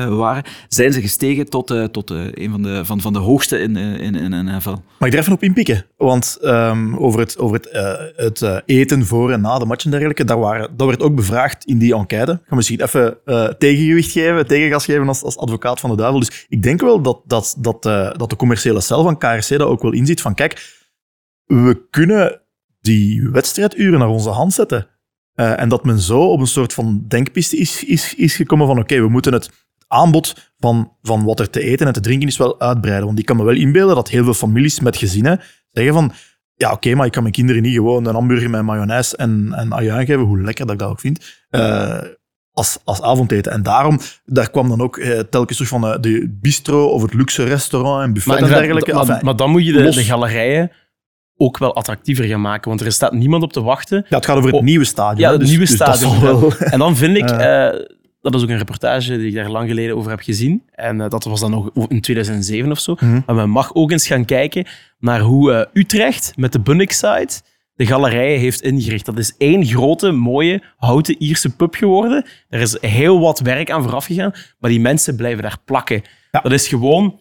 waren, zijn ze gestegen tot, tot een van de, van, van de hoogste in, in, in, in NFL. Mag ik er even op inpikken? Want um, over het, over het, het eten voor en na de match en dergelijke, daar waren, dat werd ook bevraagd in die enquête. Ik ga misschien even tegengewicht geven, tegengas geven als, als advocaat van de duivel. Dus ik denk wel dat, dat dat, uh, dat de commerciële cel van KRC dat ook wel inziet van kijk, we kunnen die wedstrijduren naar onze hand zetten. Uh, en dat men zo op een soort van denkpiste is, is, is gekomen van oké, we moeten het aanbod van, van wat er te eten en te drinken is wel uitbreiden. Want ik kan me wel inbeelden dat heel veel families met gezinnen zeggen van ja, oké, maar ik kan mijn kinderen niet gewoon een hamburger met mayonaise en, en ajuin geven, hoe lekker dat ik dat ook vind. Uh, als, als avondeten. En daarom, daar kwam dan ook eh, telkens terug van uh, de bistro of het luxe restaurant en buffet maar en dergelijke. Maar, maar, dan moet je de, de galerijen ook wel attractiever gaan maken. Want er staat niemand op te wachten. Ja, het gaat over het nieuwe stadion. Ja, het dus- nieuwe dus stadion. wel- En dan vind ik, Ja. eh, dat is ook een reportage die ik daar lang geleden over heb gezien. En eh, dat was dan nog in 2007 of zo. Mhm. Maar men mag ook eens gaan kijken naar hoe eh, Utrecht met de Bunnik-site de galerijen heeft ingericht. Dat is één grote, mooie, houten Ierse pub geworden. Er is heel wat werk aan vooraf gegaan, maar die mensen blijven daar plakken. Ja. Dat is gewoon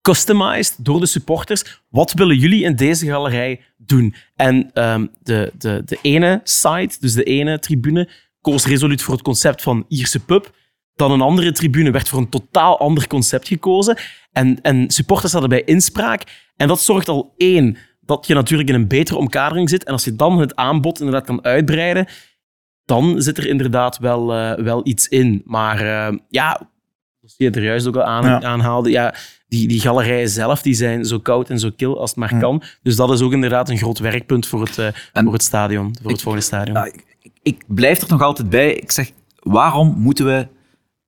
customized door de supporters. Wat willen jullie in deze galerij doen? En ehm, de, de, de ene site, dus de ene tribune, koos resoluut voor het concept van Ierse pub. Dan een andere tribune werd voor een totaal ander concept gekozen. En, en supporters hadden bij inspraak. En dat zorgt al één, dat je natuurlijk in een betere omkadering zit. En als je dan het aanbod inderdaad kan uitbreiden, dan zit er inderdaad wel, eh, wel iets in. Maar eh, ja, zoals je er juist ook al aan, Ja. aanhaalde, ja, die, die galerijen zelf die zijn zo koud en zo kil als het maar kan. Dus dat is ook inderdaad een groot werkpunt voor het, eh, voor het stadion, voor het volgende stadion. Ik, ik- blijf er nog altijd bij. Ik zeg, waarom moeten we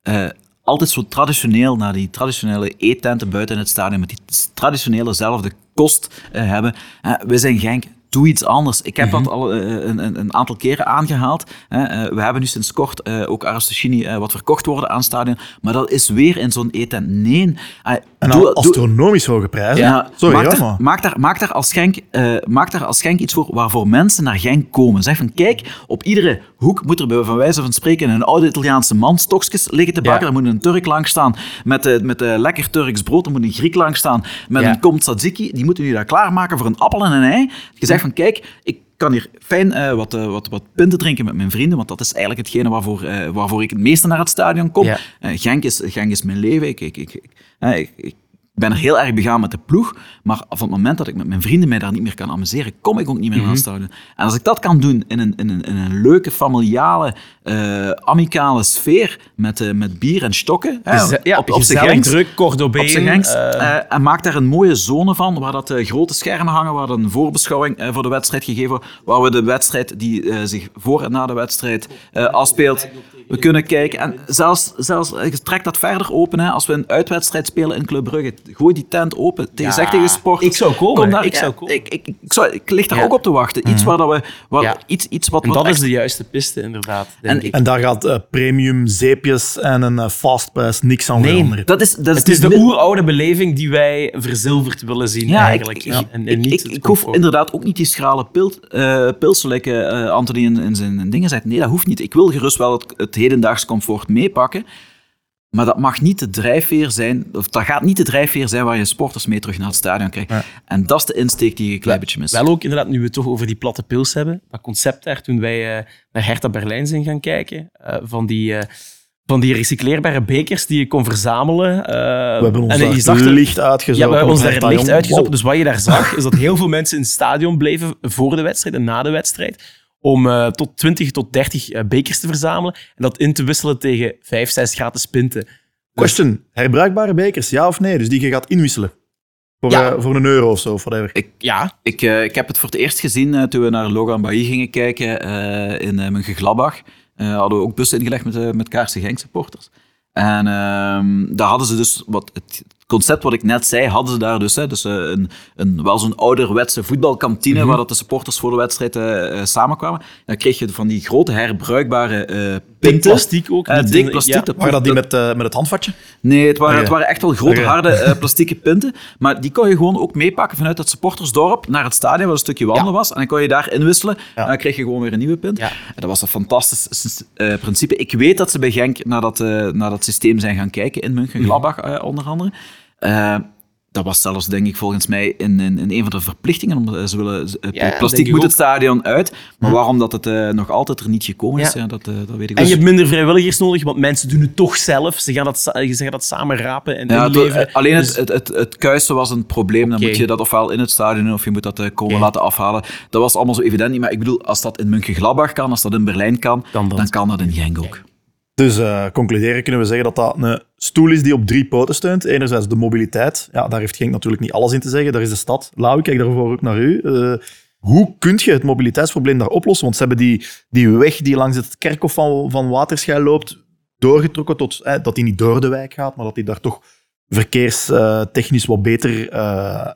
eh, altijd zo traditioneel naar die traditionele eettenten buiten het stadion met die traditionelezelfde kost eh, hebben? Eh, we zijn Genk. Doe iets anders. Ik heb dat al eh, een, een, een aantal keren aangehaald. Eh, we hebben nu sinds kort eh, ook Aristocini eh, wat verkocht worden aan het stadion. Maar dat is weer in zo'n eetent. Nee. Eh, En doe- astronomisch hoge prijzen. ja, Sorry, maak, daar, maak, daar, maak, daar als eh, maak daar als Genk iets voor waarvoor mensen naar Genk komen. Zeg van, kijk, op iedere hoek moet er bij van wijze van spreken een oude Italiaanse man stokjes liggen te bakken. Ja. Er moet een Turk langs staan met, eh, met eh, lekker Turks brood. Er moet een Griek langs staan met Ja. een komt tzatziki. Die moeten nu daar klaarmaken voor een appel en een ei. Je zegt van, kijk, ik kan hier fijn eh, wat, eh, wat, wat pinten drinken met mijn vrienden, want dat is eigenlijk hetgene waarvoor, eh, waarvoor ik het meeste naar het stadion kom. Ja. Genk, is, Genk is mijn leven. Ik, ik, ik, ik, ben er heel erg begaan met de ploeg, maar van het moment dat ik met mijn vrienden mij daar niet meer kan amuseren, kom ik ook niet meer naar het stadion. En als ik dat kan doen in een, in een, in een leuke, familiale, eh, amicale sfeer, met, eh, met bier en stokken, ja, op, op zijn druk, Cordobeen. op eh, eh, en maak daar een mooie zone van, waar dat eh, grote schermen hangen, waar een voorbeschouwing eh, voor de wedstrijd gegeven wordt, waar we de wedstrijd die eh, zich voor en na de wedstrijd eh, afspeelt, we kunnen kijken. En zelfs, zelfs eh, je trekt dat verder open, hè, als we een uitwedstrijd spelen in Club Brugge, gooi die tent open, tegen, Ja, zeg tegen sport. ik zou komen, Kom daar, ik zou komen. Ik, ik, ik, zou, ik lig daar Ja. ook op te wachten. Iets waar dat we, waar, Ja. iets, iets wat, en wat dat is echt- de juiste piste, inderdaad. En ik. En daar gaat eh, premium, zeepjes en een eh, fastpass niks aan Nee, veranderen. dat is, dat Het is de oeroude beleving die wij verzilverd willen zien, Ja, eigenlijk. ik, En, en ik, niet ik, hoef inderdaad ook niet die schrale pil, eh, Anthony in, in zijn dingen zegt. Nee, dat hoeft niet. Ik wil gerust wel het, het hedendaags comfort meepakken. Maar dat mag niet de drijfveer zijn, of dat gaat niet de drijfveer zijn waar je sporters mee terug naar het stadion krijgt. En dat is de insteek die ik een klein beetje mis. Wel ook inderdaad, nu we het toch over die platte pils hebben, dat concept daar, toen wij eh, naar Hertha Berlijn zijn gaan kijken, eh, van die... eh, van die recycleerbare bekers die je kon verzamelen. eh, We hebben ons en daar je zag licht. Ja, we hebben ons op daar licht jong. uitgezocht. Wow. Dus wat je daar zag, is dat heel veel mensen in het stadion bleven voor de wedstrijd en na de wedstrijd. Om eh, tot 20 tot 30 eh, bekers te verzamelen. En dat in te wisselen tegen 5, 6 gratis pinten. Question, herbruikbare bekers, ja of nee? Dus die je gaat inwisselen? Voor, Ja. eh, voor een euro of zo, of whatever. Ja, Ik, eh, ik heb het voor het eerst gezien toen we naar Logan Bailly gingen kijken eh, in uh, Mönchengladbach. Eh hadden we ook bussen ingelegd met, met Kaarse Genk supporters. En ehm, daar hadden ze dus, wat, het concept wat ik net zei, hadden ze daar dus. Hè, dus eh, een, een, wel zo'n ouderwetse voetbalkantine waar dat de supporters voor de wedstrijd eh, eh, samenkwamen. Dan kreeg je van die grote herbruikbare eh dik pinten. plastiek ook. Niet dik plastiek. ja. dat- Maar dat die met, met het handvatje? Nee, het waren, het waren echt wel grote, harde eh, plastieke pinten. Maar die kon je gewoon ook meepakken vanuit het supportersdorp naar het stadion, waar een stukje wandelen was. En dan kon je daar inwisselen. En dan kreeg je gewoon weer een nieuwe pint. Ja. En dat was een fantastisch eh, principe. Ik weet dat ze bij Genk naar dat, naar dat systeem zijn gaan kijken, in München-Gladbach eh, onder andere. Eh, dat was zelfs, denk ik, volgens mij in, in, in een van de verplichtingen. Om, eh, ze willen, eh, Ja, ik moet het stadion uit. Maar waarom dat het nog altijd er niet gekomen is, Ja. ja. dat, dat weet ik En dus- je hebt minder vrijwilligers nodig, want mensen doen het toch zelf. Ze gaan dat, ze gaan dat samen rapen en Ja, het- inleveren. alleen Dus- het, het, het, het kuisen was een probleem. Dan moet je dat ofwel in het stadion doen of je moet dat komen laten afhalen. Dat was allemaal zo evident niet. Maar ik bedoel, als dat in München-Gladbach kan, als dat in Berlijn kan, Dan kan dat in Genk ook. Dus eh, concluderen kunnen we zeggen dat dat een stoel is die op drie poten steunt. Enerzijds de mobiliteit. Ja, daar heeft Genk natuurlijk niet alles in te zeggen. Daar is de stad. Lau, ik kijk daarvoor ook naar u. Eh, hoe kun je het mobiliteitsprobleem daar oplossen? Want ze hebben die, die weg die langs het kerkhof van, van Waterschei loopt doorgetrokken tot eh, dat die niet door de wijk gaat, maar dat die daar toch verkeerstechnisch wat beter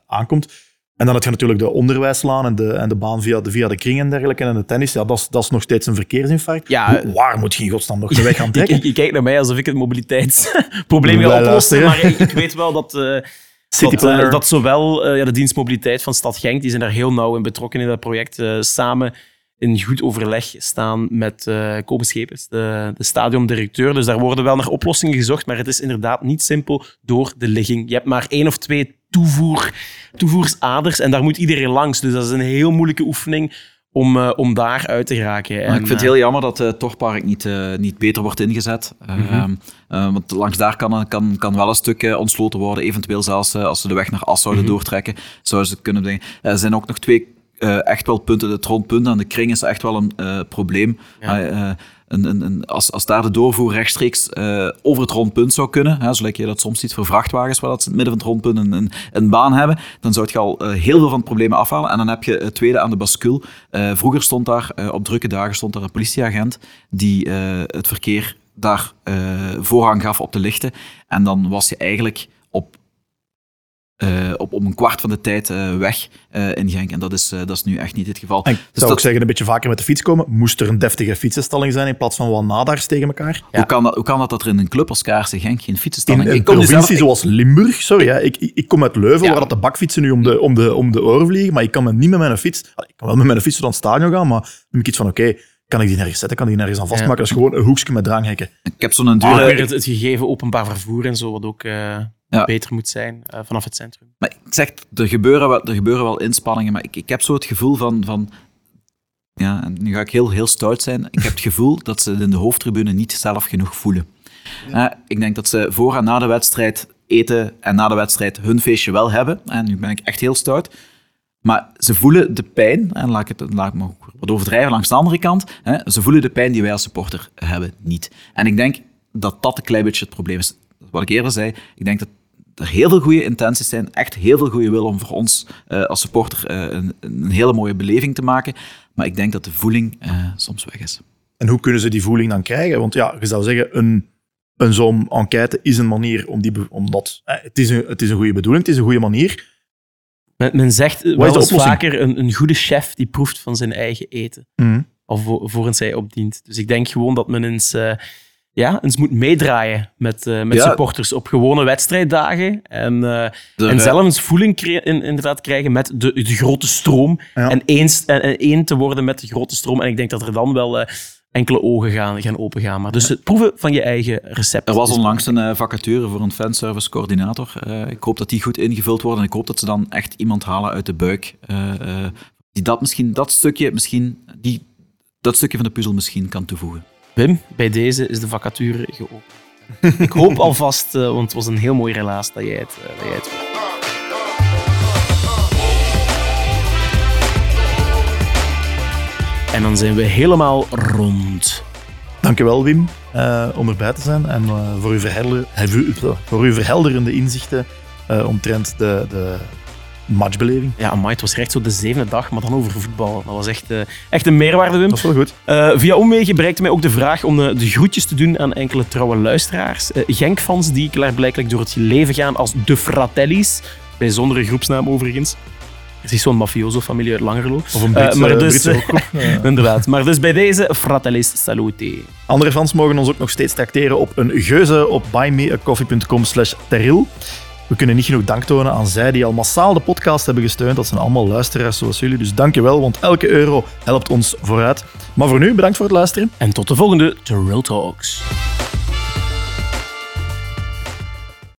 aankomt. En dan heb je natuurlijk de onderwijslaan en de, en de baan via de, via de kring en dergelijke. En de tennis, ja, dat is, dat is nog steeds een verkeersinfarct. Ja. Hoe- Waar moet je in godsnaam nog de weg gaan Je, trekken? je- kijkt naar mij alsof ik het mobiliteitsprobleem ga oplossen, maar ik, ik weet wel dat, eh, dat, eh, dat zowel eh, ja, de dienst mobiliteit van Stad Genk, die zijn daar heel nauw in betrokken in dat project, samen in goed overleg staan met Kobe Schepers, de, de stadiondirecteur. Dus daar worden wel naar oplossingen gezocht, maar het is inderdaad niet simpel door de ligging. Je hebt maar één of twee toevoer, toevoersaders en daar moet iedereen langs. Dus dat is een heel moeilijke oefening om, eh, om daar uit te. Maar En, ik vind het eh, heel jammer dat het Torpark niet, niet beter wordt ingezet. Ehm, eh, want langs daar kan, kan, kan wel een stuk ontsloten worden. Eventueel zelfs als ze de weg naar As zouden doortrekken, zouden ze kunnen brengen. Er zijn ook nog twee eh, echt wel punten. Het rondpunt aan de kring is echt wel een eh, probleem. Ja. Eh, een, een, een, als, als daar de doorvoer rechtstreeks over het rondpunt zou kunnen, hè, zoals je dat soms ziet voor vrachtwagens, waar dat ze in het midden van het rondpunt een, een, baan hebben, dan zou je al heel veel van het probleem afhalen. En dan heb je het tweede aan de bascule. Vroeger stond daar, op drukke dagen, stond daar een politieagent die het verkeer daar voorrang gaf op de lichten. En dan was je eigenlijk op, eh, op, op een kwart van de tijd eh, weg eh, in Genk. En dat is, eh, dat is nu echt niet het geval. En ik Dus zou ook dat- zeggen, een beetje vaker met de fiets komen. Moest er een deftige fietsenstalling zijn in plaats van wat nadars tegen elkaar? Hoe, kan dat, hoe kan dat dat er in een club als KRC Genk geen In fietsenstalling een Ik kom nu provincie zelf- zoals Limburg, sorry, hè, ik, ik, ik kom uit Leuven, Ja. waar dat de bakfietsen nu om de, om, de, om de oren vliegen, maar ik kan me niet met mijn fiets... Ik kan wel met mijn fiets tot aan het stadion gaan, maar dan heb ik iets van, oké, kan ik die nergens zetten, kan ik die nergens aan vastmaken? Dat is gewoon een hoekje met draanghekken. Ik heb zo'n Ah, dure... weer het, het gegeven openbaar vervoer en zo, wat ook eh, Ja. beter moet zijn eh, vanaf het centrum. Maar ik zeg, er gebeuren wel, er gebeuren wel inspanningen, maar ik, ik heb zo het gevoel van... van ja, en nu ga ik heel, heel stout zijn. Ik heb het gevoel dat ze het in de hoofdtribune niet zelf genoeg voelen. Eh, ik denk dat ze voor en na de wedstrijd eten en na de wedstrijd hun feestje wel hebben. En nu ben ik echt heel stout. Maar ze voelen de pijn, en laat ik het laat ik me ook wat overdrijven langs de andere kant, hè, ze voelen de pijn die wij als supporter hebben niet. En ik denk dat dat een klein beetje het probleem is. Wat ik eerder zei, ik denk dat er heel veel goede intenties zijn, echt heel veel goede wil om voor ons eh, als supporter eh, een, een hele mooie beleving te maken. Maar ik denk dat de voeling eh, soms weg is. En hoe kunnen ze die voeling dan krijgen? Want ja, je zou zeggen, een, een zo'n enquête is een manier om die... Omdat, eh, het, is een, het is een goede bedoeling, het is een goede manier. Men, men zegt wel eens vaker, een, een goede chef die proeft van zijn eigen eten. Mhm. Alvorens hij opdient. Dus ik denk gewoon dat men eens, eh, ja, eens moet meedraaien met, eh, met Ja. supporters op gewone wedstrijddagen. En, eh, Er, en eh, zelf eens voeling cre- in- inderdaad krijgen met de, de grote stroom. Ja. En, eens, en, en één te worden met de grote stroom. En ik denk dat er dan wel eh, enkele ogen gaan, gaan opengaan. Maar dus het proeven van je eigen recept. Er was onlangs een eh, vacature voor een fanservice coördinator. Eh, ik hoop dat die goed ingevuld wordt en ik hoop dat ze dan echt iemand halen uit de buik. eh, eh, die dat misschien, dat stukje, misschien, die, dat stukje van de puzzel misschien kan toevoegen. Wim, bij deze is de vacature geopend. ik hoop alvast, eh, want het was een heel mooi relaas dat jij het, dat jij het En dan zijn we helemaal rond. Dankjewel, Wim, eh, om erbij te zijn en voor, uw verhelderende inzichten omtrent de, de matchbeleving. Ja, amai, het was echt zo de zevende dag, maar dan over voetbal. Dat was echt, eh, echt een meerwaarde, Wim. Dat is wel goed. Eh, via omwegen bereikte mij ook de vraag om eh, de groetjes te doen aan enkele trouwe luisteraars. Genk-fans die klaarblijkelijk door het leven gaan als de Fratellis. Bijzondere groepsnaam overigens. Het is zo'n mafioso-familie uit Langerlo. Of een Eh, Britse, maar dus- Britse rockgroep. Ja. Inderdaad. Maar dus bij deze Fratellis Salute. Andere fans mogen ons ook nog steeds tracteren op een geuze op buymeacoffee.com slash terril. We kunnen niet genoeg dank tonen aan zij die al massaal de podcast hebben gesteund. Dat zijn allemaal luisteraars zoals jullie. Dus dank je wel, want elke euro helpt ons vooruit. Maar voor nu, bedankt voor het luisteren. En tot de volgende Real Talks.